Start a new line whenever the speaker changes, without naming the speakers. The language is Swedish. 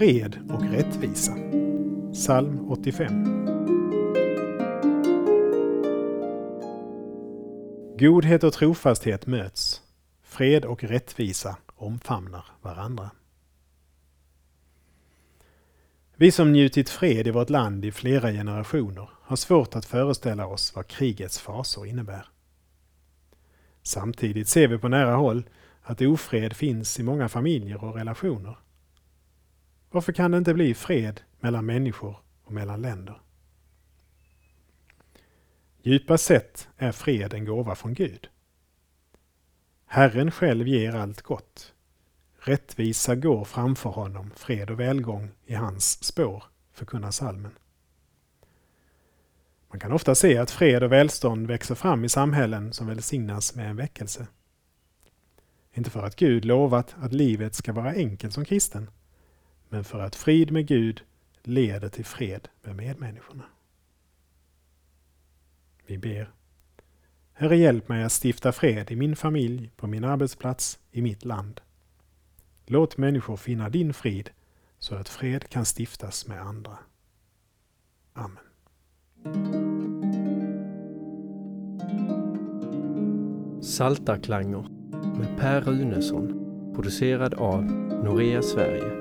fred och rättvisa. Psalm 85. Godhet och trofasthet möts. Fred och rättvisa omfamnar varandra. Vi som njutit fred i vårt land i flera generationer har svårt att föreställa oss vad krigets fasor innebär. Samtidigt ser vi på nära håll att ofred finns i många familjer och relationer. Varför kan det inte bli fred mellan människor och mellan länder? Djupast sett är fred en gåva från Gud. Herren själv ger allt gott. Rättvisa går framför honom, fred och välgång i hans spår, förkunnar salmen. Man kan ofta se att fred och välstånd växer fram i samhällen som välsignas med en väckelse. Inte för att Gud lovat att livet ska vara enkelt som kristen, men för att frid med Gud leder till fred med medmänniskorna. Vi ber. Herre, hjälp mig att stifta fred i min familj, på min arbetsplats, i mitt land. Låt människor finna din frid så att fred kan stiftas med andra. Amen.
Saltarklanger med Per Runesson producerad av Norea Sverige